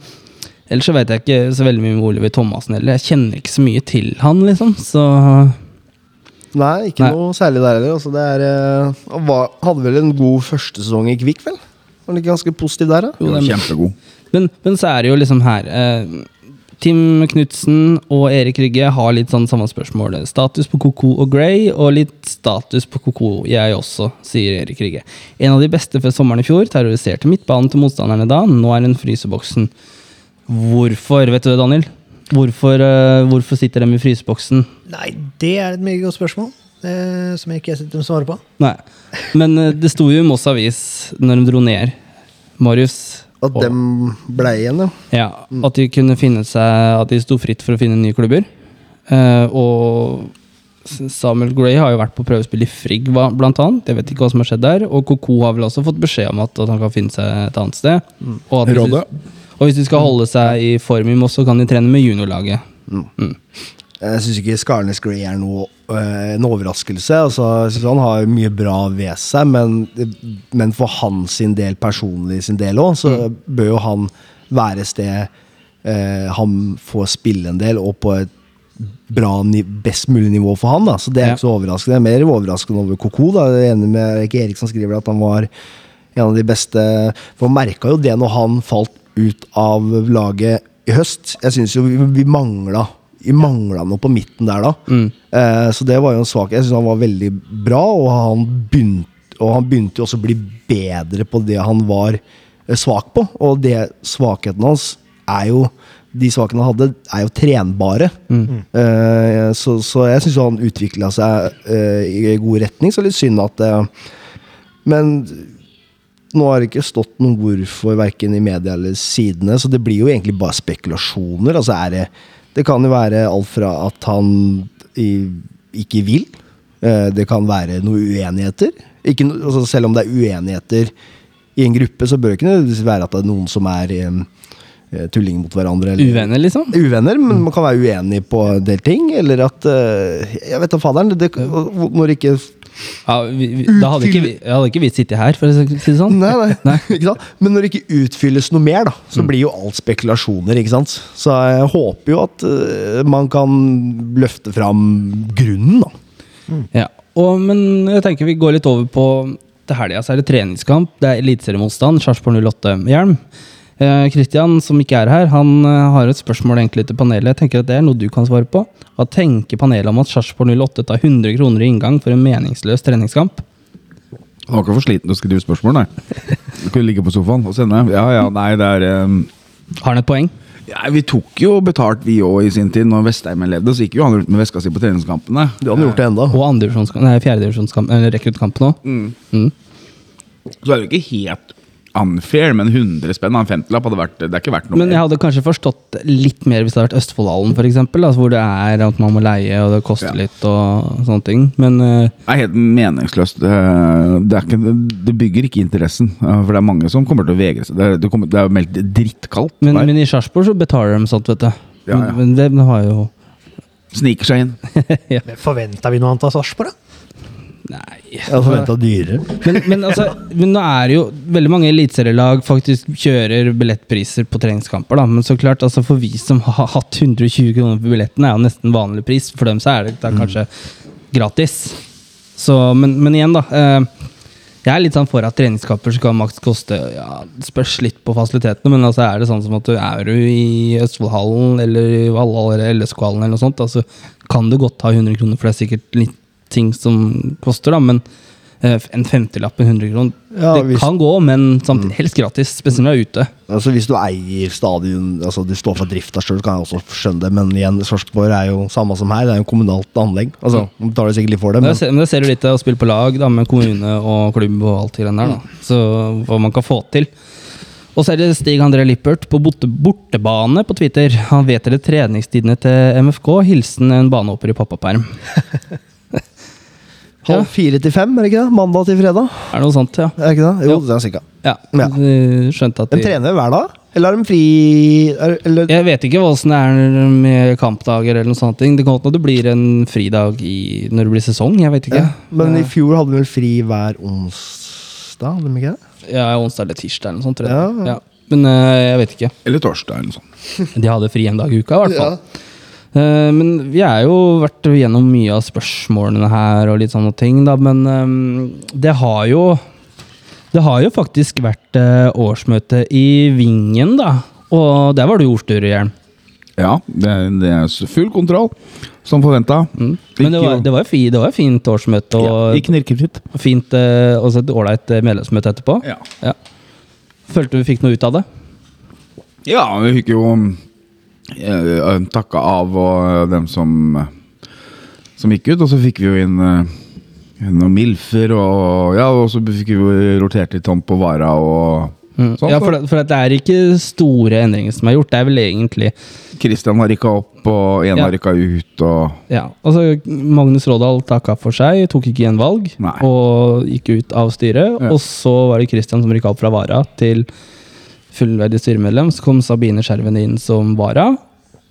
ellers så vet jeg ikke så veldig mye om Oliver Thomassen heller. Jeg kjenner ikke så mye til han, liksom. Så Nei, ikke Nei. noe særlig der heller. Altså, det er, eh, var, hadde vel en god første sesong i Kvikk, vel? Var han ikke ganske positiv der, da? Jo, er- Kjempegod. Men, men så er det jo liksom her eh, Tim Knutsen og Erik Rygge har litt sånn samme spørsmål. Status på Koko og Grey, og litt status på Koko, jeg også, sier Erik Rygge. En av de beste før sommeren i fjor, terroriserte midtbanen til motstanderne da. Nå er hun fryseboksen. Hvorfor, vet du det, Daniel? Hvorfor, eh, hvorfor sitter de i fryseboksen? Nei, det er et meget godt spørsmål. eh, som jeg ikke sitter og svarer på. Nei. Men eh, det sto jo i Moss Avis når de dro ned. Marius. At og- dem ble igjen, ja. Ja, At de kunne finne seg At de sto fritt for å finne nye klubber. Eh, og Samuel Gray har jo vært på prøvespill i Frigg, blant annet. Jeg vet ikke hva som har skjedd der. Og Koko har vel også fått beskjed om at, at han kan finne seg et annet sted. Og, at Rådet. de, og hvis de skal holde seg i form i Moss, så kan de trene med juniorlaget. Jeg syns ikke Skarnes Gray er noe, eh, en overraskelse. Altså, jeg synes Han har mye bra ved seg, men, men for hans sin del, personlig sin del òg, så bør jo han være et sted eh, han får spille en del, og på et bra, best mulig nivå for han. da Så det er ikke så overraskende. Jeg er mer overraskende over Koko. da Jeg er enig med Erik Eriksson skriver at han var en av de beste For man merka jo det når han falt ut av laget i høst. Jeg syns jo vi, vi mangla Vi mangla noe på midten der da. Eh, så det var jo en svakhet. Jeg syns han var veldig bra, og han begynte og han begynte jo også å bli bedre på det han var eh, svak på. Og det svakheten hans er jo De svakene han hadde, er jo trenbare. Eh, så, så jeg syns han utvikla seg eh, i god retning. Så litt synd at eh, Men nå har det ikke stått noen hvorfor verken i media eller sidene, så det blir jo egentlig bare spekulasjoner. Altså det Det kan jo være alt fra at han ikke vil. eh, Det kan være noen uenigheter. Ikke, altså selv om det er uenigheter i en gruppe, så bør det ikke være at det er noen som er eh, tullinger mot hverandre. eller- Uvenner, liksom? uvenner, men man kan være uenig på en del ting. Eller at eh, Jeg vet da faderen. Det, når ikke Ja, vi, vi, da hadde ikke vi, hadde ikke vi sittet her, for å si det sånn. Nei, nei. ikke sant? Men når det ikke utfylles noe mer, da, så blir jo alt spekulasjoner. ikke sant? Så jeg håper jo at uh, man kan løfte fram grunnen, da. Ja, og, men jeg tenker vi går litt over på til helga så er det treningskamp. Det er eliteseriemotstand. Sarpsborg 08-hjelm. Kristian, som ikke er her, han eh, har et spørsmål egentlig til panelet. Jeg tenker at Det er noe du kan svare på. Hva tenker panelet om at Sarpsborg 08 tar 100 kroner i inngang for en meningsløs treningskamp? Du var ikke for sliten til å skrive spørsmål, nei. Du kunne ligge på sofaen og sende. Ja, ja, nei, det er um, Har han et poeng? ja, Vi tok jo betalt, vi òg, i sin tid. Når Vestheimen levde, så gikk jo han rundt med veska si på treningskampene. Det hadde gjort det enda. Og andredivisjonskamp, nei, fjerdedivisjonskamp, eller rekruttkampen òg. Mm. Så er det jo ikke helt unfair, men 100 spenn av en femtilapp hadde vært Det er ikke verdt noe Men jeg hadde kanskje forstått litt mer hvis det hadde vært Østfoldhallen, f.eks. Altså, hvor det er at man må leie, og det koster Ja. litt og sånne ting. Men uh, Det er helt meningsløst. Det, det, er ikke, det bygger ikke interessen. uh, For det er mange som kommer til å vegre seg. Det, er- det, kommer, det er meldt drittkaldt. Men, men i Sarpsborg så betaler de sånt, vet du. Ja, ja. Men det har jo Sniker seg inn. Forventa vi noe annet av Sarpsborg, da? Nei Jeg hadde forventa dyrere. men, men, altså, men nå er det jo veldig mange eliteserielag faktisk kjører billettpriser på treningskamper. da Men så klart, altså for vi som har hatt 120 kroner for billetten, er jo nesten vanlig pris. For dem så er det da kanskje gratis. Så, men, men igjen, da. Eh, jeg er litt sånn for at treningskamper skal maks koste ja, spørs litt på fasilitetene, men altså er det sånn som at du er du i Østfoldhallen eller i LSK-hallen eller noe sånt, altså kan du godt ta 100 kroner, for det er sikkert litt ting som koster, da, men eh, en femtilapp, en 100 kroner, Ja, det hvis- kan gå, men samtidig helst gratis, spesielt når du er ute. Altså Hvis du eier stadion, altså du står for drifta sjøl, kan jeg også skjønne det. Men igjen, Sarpsborg er jo samme som her, det er jo kommunalt anlegg. Altså, Man betaler sikkert litt for det, Men men det ser, men det ser du litt av å spille på lag da, med kommune og klubb og alt det der. Da. Så hva man kan få til. Og så er det Stig André Lippert på bortebane på Twitter. Han vet dere treningstidene til MFK. Hilsen en banehopper i pappaperm. halv fire til fem, er det ikke det? Mandag til fredag? Er det noe sånt, ja? Er det ikke det? Jo, Jo. det er cirka. Ja, Ja. eh, Skjønte at De de trener hver dag? Eller har de fri er, eller, Jeg vet ikke åssen det er med kampdager eller noe sånt. Det kan hende det blir en fridag i, når det blir sesong. Jeg vet ikke. ja. Men i fjor hadde de vel fri hver onsdag? Hadde de ikke det? Ja, onsdag eller tirsdag eller noe sånt. Tror jeg. Ja, ja. Ja. Men eh, jeg vet ikke. Eller torsdag, eller noe sånt. De hadde fri en dag i uka, i hvert fall. Eh, men vi er jo vært gjennom mye av spørsmålene her og litt sånne ting, da. Men eh, det har jo Det har jo faktisk vært eh, årsmøte i Vingen, da. Og der var du ordstyrerjern. Ja, det, det er full kontroll, som forventa. Mm. Men det var, det var jo fi, det var fint årsmøte og Gikk knirkefritt. fint eh, også et ålreit medlemsmøte etterpå. Ja. Ja. Følte du vi fikk noe ut av det? ja, vi fikk jo takka av og dem som, som gikk ut, og så fikk vi jo inn eh, noen milfer, og ja, og så fikk vi rotert litt sånn på vara og Mm. sånn. ja, for, det, for det er ikke store endringer som er gjort. Det er vel egentlig Kristian har rykka opp, og en Ja. har rykka ut, og Ja, altså Magnus Rådal takka for seg, tok ikke gjenvalg og gikk ut av styret. Ja. Og så var det Kristian som rykka opp fra vara til fullverdig styremedlem. Så kom Sabine Skjerven inn som vara.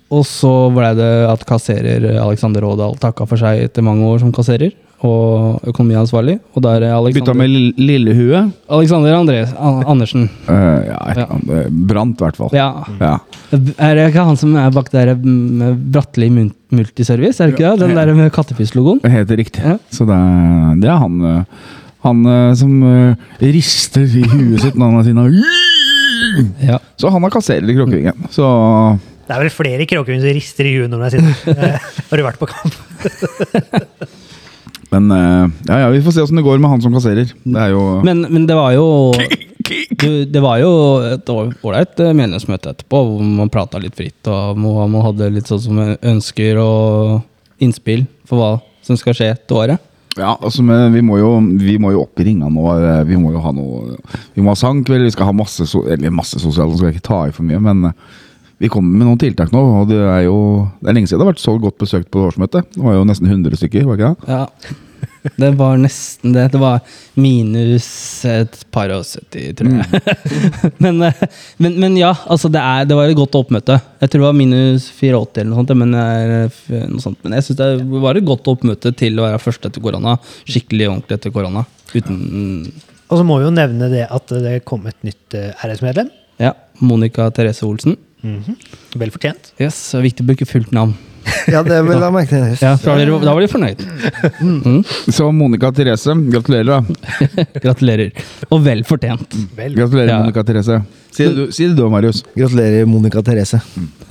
Og så ble det at kasserer Alexander Rådal takka for seg etter mange år som kasserer. Og økonomiansvarlig. Og da er Alexander bytta med lillehue. Alexander André An- Andersen. Uh, ja, et Ja. Brant, i hvert fall. Ja. Ja. Er det ikke han som er bak der med Bratteli Multiservice? Er det ikke det? Den der med kattepisslogoen? Helt riktig. Ja. Så det, er- det er han eh, Han eh, som rister i huet sitt når han har sine Ja. Så han har kasserer i Kråkevingen. Så Det er vel flere kråkeving som rister i huet når de sitter. Eh, Har du vært på kamp? Men eh, ja, ja, vi får se åssen det går med han som kasserer. Det er jo Men, men det var jo du, Det var jo et år- ålreit menighetsmøte etterpå, hvor man prata litt fritt, og man man hadde litt sånn som ønsker og innspill for hva som skal skje til året. Ja, altså, men vi må jo, vi må jo opp i ringa nå. eh, Vi må jo ha noe Vi må ha sangkveld, vi skal ha masse so Eller masse sosialt, så skal jeg ikke ta i for mye, men eh, vi kommer med noen tiltak nå. Og det er jo Det er lenge siden det har vært så godt besøkt på årsmøtet. Det var jo nesten 100 stykker, var ikke det? Ja. Det var nesten det. Det var minus et par og 70, tror jeg. men, eh, men, men ja, altså det, er, det var et godt oppmøte. Jeg tror det var minus 84 eller noe sånt. Men, eh, noe sånt. men jeg syns det var et godt oppmøte til å være først etter korona. Skikkelig ordentlig etter korona. Uten Og så må vi jo nevne det at det kom et nytt eh, RS-medlem. Ja. Monica Therese Olsen. Vel fortjent. Yes, Viktig å bruke fullt navn. Ja, det vil jeg merke til. Ja, da var de, da var de fornøyd. Så Monica Therese, gratulerer, da. Gratulerer. Og vel fortjent. Vel, Gratulerer, Ja. Monica Therese. Si det, du, si det du, Marius. Gratulerer, Monica Therese.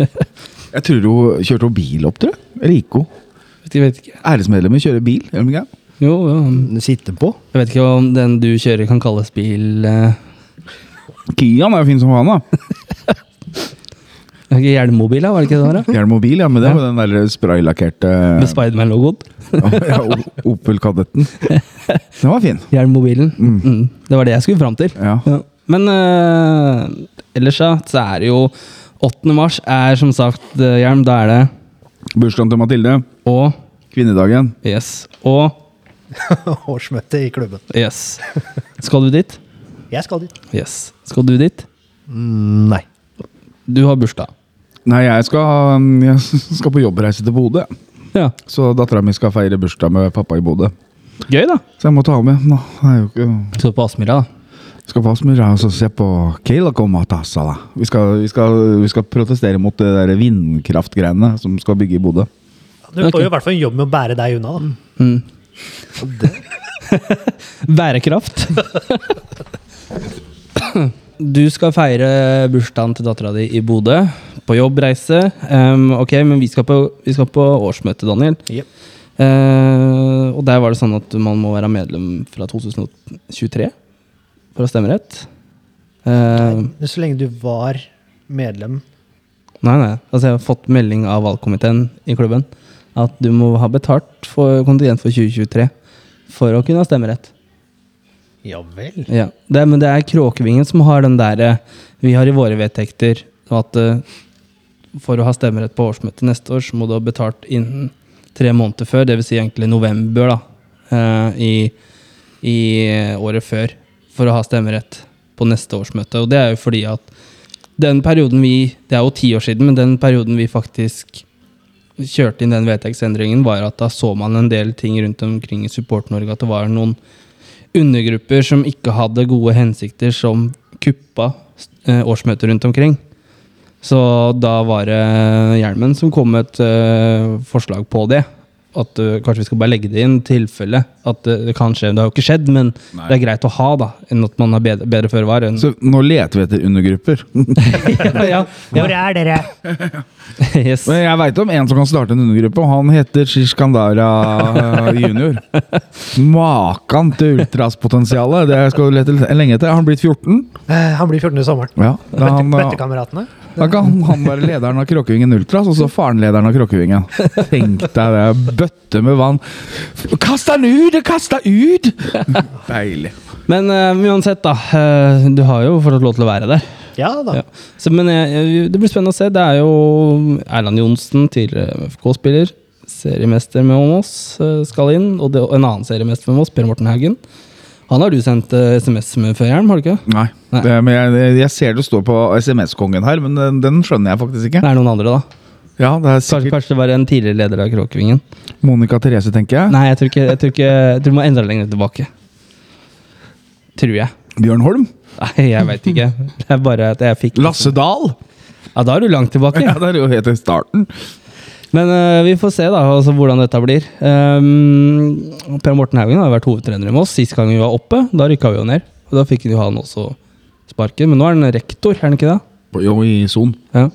Jeg tror hun kjørte hun bil opp, tror jeg. Eller gikk hun? Æresmedlemmer kjører bil, gjør de ikke? Jo, jo. Sitte på. Jeg vet ikke om den du kjører kan kalles bil eh, Kian er jo fin som faen, da. er Hjelmmobil, da? Var det ikke det? Var, da? Hjelmobil, ja, men det var den der spraylakkerte Med Spiderman-logoen. ja, Opel Kadetten. Den var fin. Hjelmmobilen. Mm. Det var det jeg skulle fram til. Ja. Ja. Men uh, ellers, ja, så er det jo 8. mars er som sagt eh, hjelm. Da er det Bursdagen til Mathilde. og Kvinnedagen. Yes. Og Årsmøte i klubben. yes. Skal du dit? Jeg skal dit. Yes. Skal du dit? Mm, Nei. Du har bursdag. Nei, jeg skal, jeg skal på jobbreise til Bodø. Ja. Så dattera mi skal feire bursdag med pappa i Bodø. Gøy, da. Så jeg må ta med. Nå, jeg jo ikke Så på Aspmyra, da. Skal på Aspmyra og så se på Keilakomatasala. Vi skal, vi, skal, vi skal protestere mot det der vindkraftgreiene som skal bygge i Bodø. Du får jo i hvert fall en jobb med å bære deg unna. da. Mm. Bærekraft. du skal feire bursdagen til dattera di i Bodø. På jobbreise. Um, ok, men vi skal på, vi skal på årsmøte, Daniel. Yep. Uh, og der var det sånn at man må være medlem fra 2023 for å stemme rett. Nei, Men så lenge du var medlem nei, nei. Altså, jeg har fått melding av valgkomiteen i klubben at du må ha betalt for kontingent for 2023 for å kunne ha stemmerett. Ja vel. Ja, det men det er Kråkevingen som har den der Vi har i våre vedtekter at uh, for å ha stemmerett på årsmøtet neste år, så må du ha betalt innen tre måneder før, dvs. Si egentlig november da, uh, i, i året før, for å ha stemmerett på neste årsmøte. Og det er jo fordi at den perioden vi Det er jo ti år siden, men den perioden vi faktisk kjørte inn den vedtektsendringen, var at da så man en del ting rundt omkring i Support-Norge, at det var noen undergrupper som ikke hadde gode hensikter, som kuppa eh, årsmøtet rundt omkring. Så da var det Hjelmen som kom med et eh, forslag på det. At eh, kanskje vi skal bare legge det inn tilfelle at det, det kan skje. Det har jo ikke skjedd, men Nei. det er greit å ha, da. Enn at man har bedre, bedre føre var. Så nå leter vi etter undergrupper. ja, ja, Hvor er dere? yes. Men jeg veit om en som kan starte en undergruppe, og han heter Shishkandara eh, junior. Makan til ultraspotensialet. Det skal du lete lenge etter. Han blitt 14. Eh, Han blir 14 i sommeren. Ja, da han, da, Bøttekameratene. da kan han være lederen av Kråkevingen Ultras, og så faren lederen av Kråkevingen. Tenk deg det. Bøtte med vann. Kast den ut! Kast kasta ut! Deilig. Men uh, uansett, da. Uh, du har jo fortsatt lov til å være der. Ja da. Ja. Så, men jeg- det blir spennende å se. Det er jo Erland Johnsen, tidligere FK-spiller, seriemester med oss, eh, skal inn. Og det, en annen seriemester med oss, Per Morten Haugen. Han har du sendt SMS med før, Hjelm, har du ikke? Nei. Nei. Det, men jeg, jeg ser det står på SMS-kongen her, men den, den skjønner jeg faktisk ikke. Det er noen andre, da. Ja, det Kanskje, kanskje det var en tidligere leder av Kråkevingen. Monica Therese, tenker jeg. Nei, jeg tror ikke Jeg tror, ikke, jeg tror du må endre lenger tilbake. Tror jeg. Bjørn Holm. Nei, jeg veit ikke. Det er bare at jeg fikk Lasse Dahl. Ja, da er du langt tilbake. Ja, det er jo helt i starten. Men uh, vi får se da, altså, hvordan dette blir. Um, per Morten Haugen har vært hovedtrener med oss sist gang vi var oppe. Da rykka vi jo ned. Og da fikk jo han også sparken. Men nå er han rektor, er han ikke det? Jo, i Son. Ja.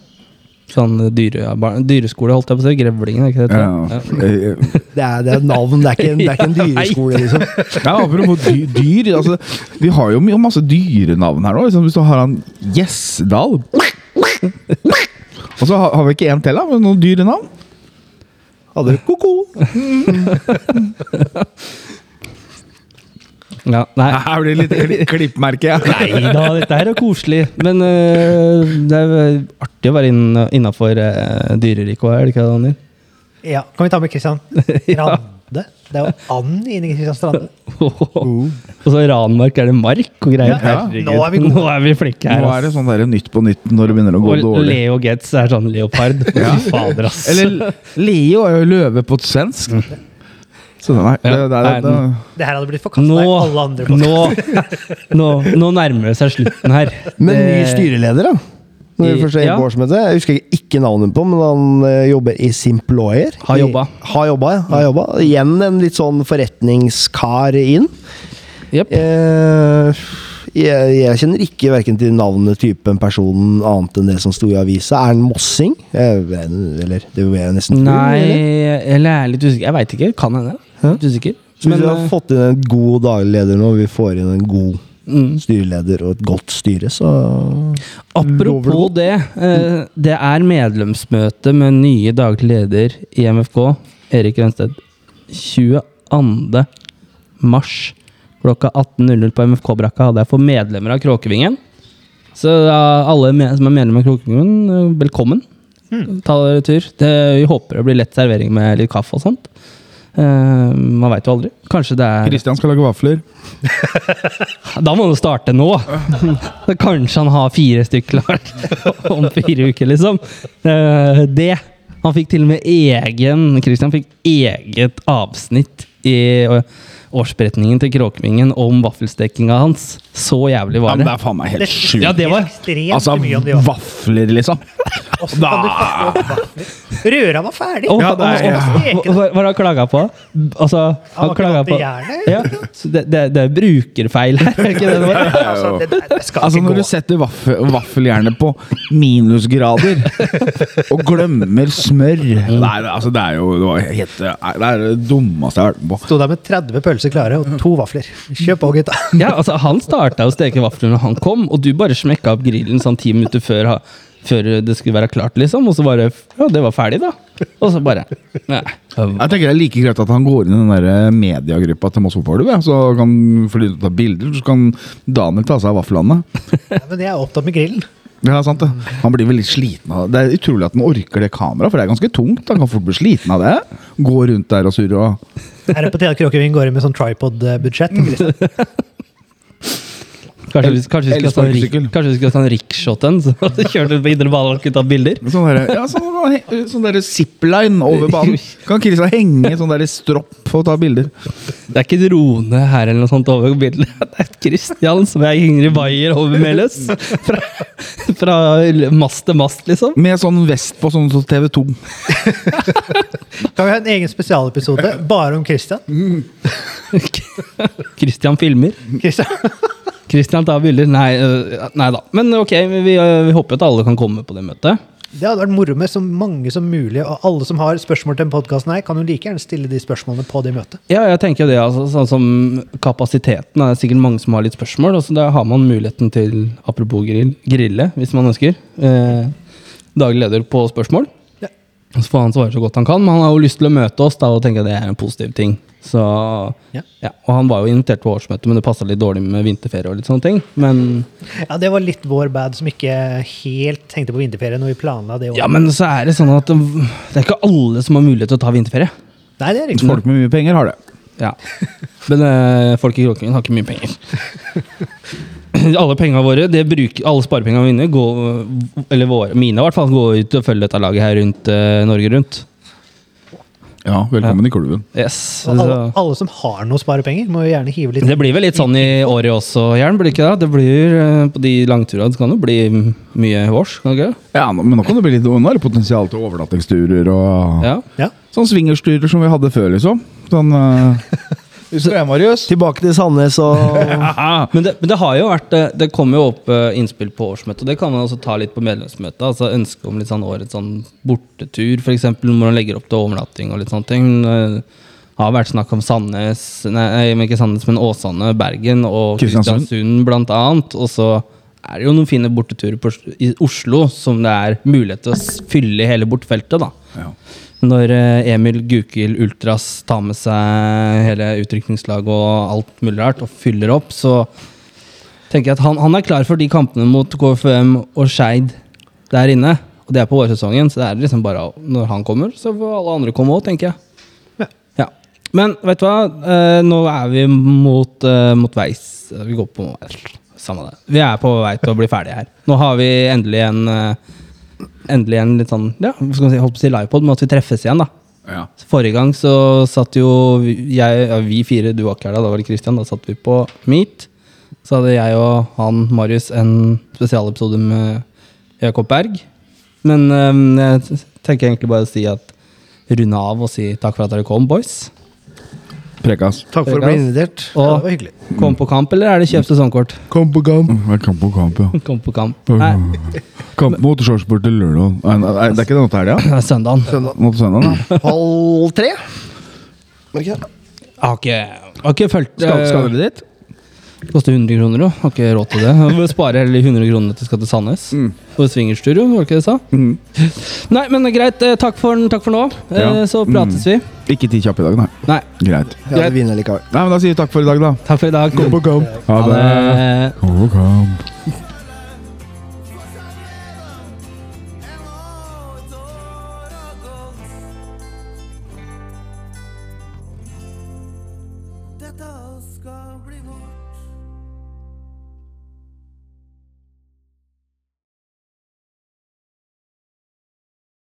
Sånn dyre, ja, dyreskole, holdt jeg på å si. Grevlingen, er ikke det? Ja. Ja. Det er, det er navn, det er ikke en, det er ikke en dyreskole, liksom. Ja, apropos dyr, dyr altså, Vi har jo mye- masse dyrenavn her nå. Liksom, hvis du har han Gjesdal Og så har, har vi ikke en til, da? med Noen dyrenavn? Hadde du ko-ko? Ja, nei. Her blir det litt kli- klippmerke. Nei da, dette her er koselig. Men uh, det er artig å være innafor uh, dyreriket òg, er det ikke det, Daniel? Ja, Kan vi ta med Kristian Rande? Det er jo and inni Kristian Strande. Og så Ranmark er det mark og greier. Ja, ja. nå er vi gode. Nå er vi flinke her. Nå er det sånn der Nytt på nytt når det begynner å gå Og dårlig. Leo Getz er sånn leopard. Ja. Fader, ass. Eller Leo er jo løve på svensk. Så nei, det, det, det, det, Det her hadde blitt forkasta i alle andre nå, nå, nå nærmer det seg slutten her. Men ny styreleder, da? Når vi først er ja. årsmøte. Jeg husker ikke navnet på, men han eh, jobber i Simployer. Har jobba. I- Har jobba, ja. Har jobba. Igjen en litt sånn forretningskar inn. Yep. Eh, jeg, jeg kjenner ikke verken til navnet, typen, personen, annet enn det som sto i avisa. Er han mossing? Eh, eller det vil jeg nesten tro. Nei, eller? eller jeg er litt usikker. Jeg veit ikke. Kan hende. Litt usikker. Så hvis Men, vi har eh, fått inn en god daglig leder nå, vi får inn en god mm. styreleder og et godt styre, så Apropos det. eh, Det er medlemsmøte med nye daglig leder i MFK, Erik Rønsted, 22. mars klokka 18.00 på MFK-brakka hadde jeg for medlemmer av Kråkevingen. Så alle som er medlem av Kråkevingen, velkommen. velkommen. Ta dere tur. Det, vi håper det blir lett servering med litt kaffe og sånt. Eh, man veit jo aldri. Kanskje det er Kristian skal lage vafler. Da må du starte nå! Kanskje han har fire stykker klart om fire uker, liksom. Uh, Det. Han fikk til og med egen Kristian fikk eget avsnitt i eh, årsberetningen til Kråkvingen om vaffelstekinga hans. Så jævlig Ja, var men det det. er faen meg helt sjukt. Ja, det var Altså, vafler, liksom. Kan du vafler? Røra var ferdig! Oh, Ja, det er- ja. Hva har han klaga på? Altså, Han han klaga på ja, det, det, det er brukerfeil her, er ikke det det var? Altså, det, det Altså Når gå. du setter vaffel, vaffeljernet på minusgrader og glemmer smør Nei, altså det er jo det, var helt, det er det dummeste jeg har vært med på. Sto der med 30 pølser klare og to vafler. Kjøp på, gutta. Ja, altså Han starta å steke vafler når han kom, og du bare smekka opp grillen sånn ti minutter før, før det skulle være klart, liksom. Og så bare Ja, det var ferdig, da. Og så bare ja. Jeg tenker det er like greit at han går inn i den der mediagruppa til Moss Fotball, ja, så kan fordi du tar bilder, så kan Daniel ta seg av vaflene. Ja, men jeg er opptatt med grillen. Ja, sant det. Han blir vel litt sliten av det. Det er utrolig at han orker det kameraet, for det er ganske tungt. Han kan fort bli sliten av det. Gå rundt der og surre og Er det på tide at Kråkevin går inn med sånn tripod-budsjett? Kanskje, kanskje, vi skal ta en kanskje vi skal ta en rickshoten? Så kjørte på indre bane og tatt bilder? Sånn der, ja, sånn, sånn der zipline over banen. Kan Kristian henge i sånn der stropp å ta bilder? Det er ikke drone her eller noe sånt over bildet. Det er Christian som jeg henger i vaier over Meløs. Fra, fra mast til mast, liksom. Med sånn vest på sånn som TV 2. Kan vi ha en egen spesialepisode bare om Christian? Christian filmer. Christian. Christian tar bilder. Nei, nei da. Men ok, vi, vi håper at alle kan komme på det møtet. Det hadde vært moro med så mange som mulig, og alle som har spørsmål til podkasten her, kan jo like gjerne stille de spørsmålene på det møtet. Ja, jeg tenker det, altså, sånn som kapasiteten. Det er sikkert mange som har litt spørsmål. og så Da har man muligheten til, apropos grill, grille, hvis man ønsker. Eh, daglig leder på spørsmål. Ja. Så får han svare så godt han kan, men han har jo lyst til å møte oss da, og tenker det er en positiv ting. Så, Ja. ja. Og han var jo invitert på årsmøtet, men det passa litt dårlig med vinterferie og litt sånne ting. Men Ja, Det var litt vår bad som ikke helt tenkte på vinterferie når vi planla det. Året. ja, men så er det sånn at det er ikke alle som har mulighet til å ta vinterferie. Nei, det er riktig. Folk med mye penger har det. Ja. Men øh, folk i Kråkingen har ikke mye penger. alle pengene våre, det bruker, alle sparepengene mine, går, eller våre, mine i hvert fall, går ut og følger dette laget her rundt øh, Norge Rundt. Ja, velkommen i klubben. Yes. Alle, alle som har noe sparepenger, må jo gjerne hive litt det blir vel litt sånn i året også, Jern? Blir det ikke det? Det blir eh, På de langturene kan det bli mye vårs, kan det ikke? Ja, nå- men nå kan det bli litt nå er det potensial til overnattingsturer og Ja. Ja. sånn swingersturer som vi hadde før, liksom. Sånn uh, Husker du Marius? Tilbake til Sandnes og Ja. Men det, men det har jo vært eh, Det kommer jo opp eh, innspill på årsmøtet, og det kan man også ta litt på medlemsmøtet. Altså Ønske om litt sånn årets sånn bortetur, f.eks. Hvor man legger opp til overnatting og litt sånne ting. Det har vært snakk om Sandnes Nei, ikke Sandnes, men Åsane, Bergen og Kristiansund. Blant annet. Og så er det jo noen fine borteturer på, i Oslo som det er mulighet til å fylle i hele bortfeltet, da. Ja. Når eh, Emil Gukild Ultras tar med seg hele utrykningslaget og alt mulig rart og fyller opp, så tenker jeg at han, han er klar for de kampene mot KFUM og Skeid der inne. Og det er på vårsesongen, så det er liksom bare når han kommer, så får alle andre komme òg, tenker jeg. Ja. Ja. Men vet du hva, Eh, nå er vi mot, eh, mot veis. Vi går på Samme det. Vi er på vei til å bli ferdige her. Nå har vi endelig en eh, Endelig en litt sånn Ja, skal man si, holdt på å si livepod, men at vi treffes igjen, da. Ja. Forrige gang så satt jo jeg, ja, vi fire, du var ikke her da, da var det Christian, da satt vi på Meet. Så hadde jeg og han, Marius, en spesialepisode med Jakob Berg. Men um, jeg tenker egentlig bare å si at runde av og si takk for at dere kom, boys. Prekas. Takk for å bli invitert. Og- Ja, det var hyggelig. Kom på kamp, eller er det kjøpt sesongkort? Kom på kamp. Jeg kom på kamp, ja. Kom på kamp. Nei, Kamp mot Sarpsborg til lørdag. Nei, nei, Det er ikke denne helga? det er søndagen. Søndag. Mot søndag, da? Halv tre? Var det ikke det? Jeg har ikke, jeg har ikke fulgt Skal, skal eh, dere dit? Koster 100 kroner, jo. Har ikke råd til det. Jeg må spare heller 100 kroner til skal til Sandnes. Mm. For swingerstur, jo. Var det ikke det jeg sa? Mm. Nei, men greit. eh, Takk for, takk for nå. Eh, Ja. Så prates vi. Ikke ti kjappe i dag, nei. Nei. Greit. Ja, det vinner likevel. Nei, men Da sier vi takk for i dag, da. Takk for i dag. Kom på kamp. Ha det. Ha det.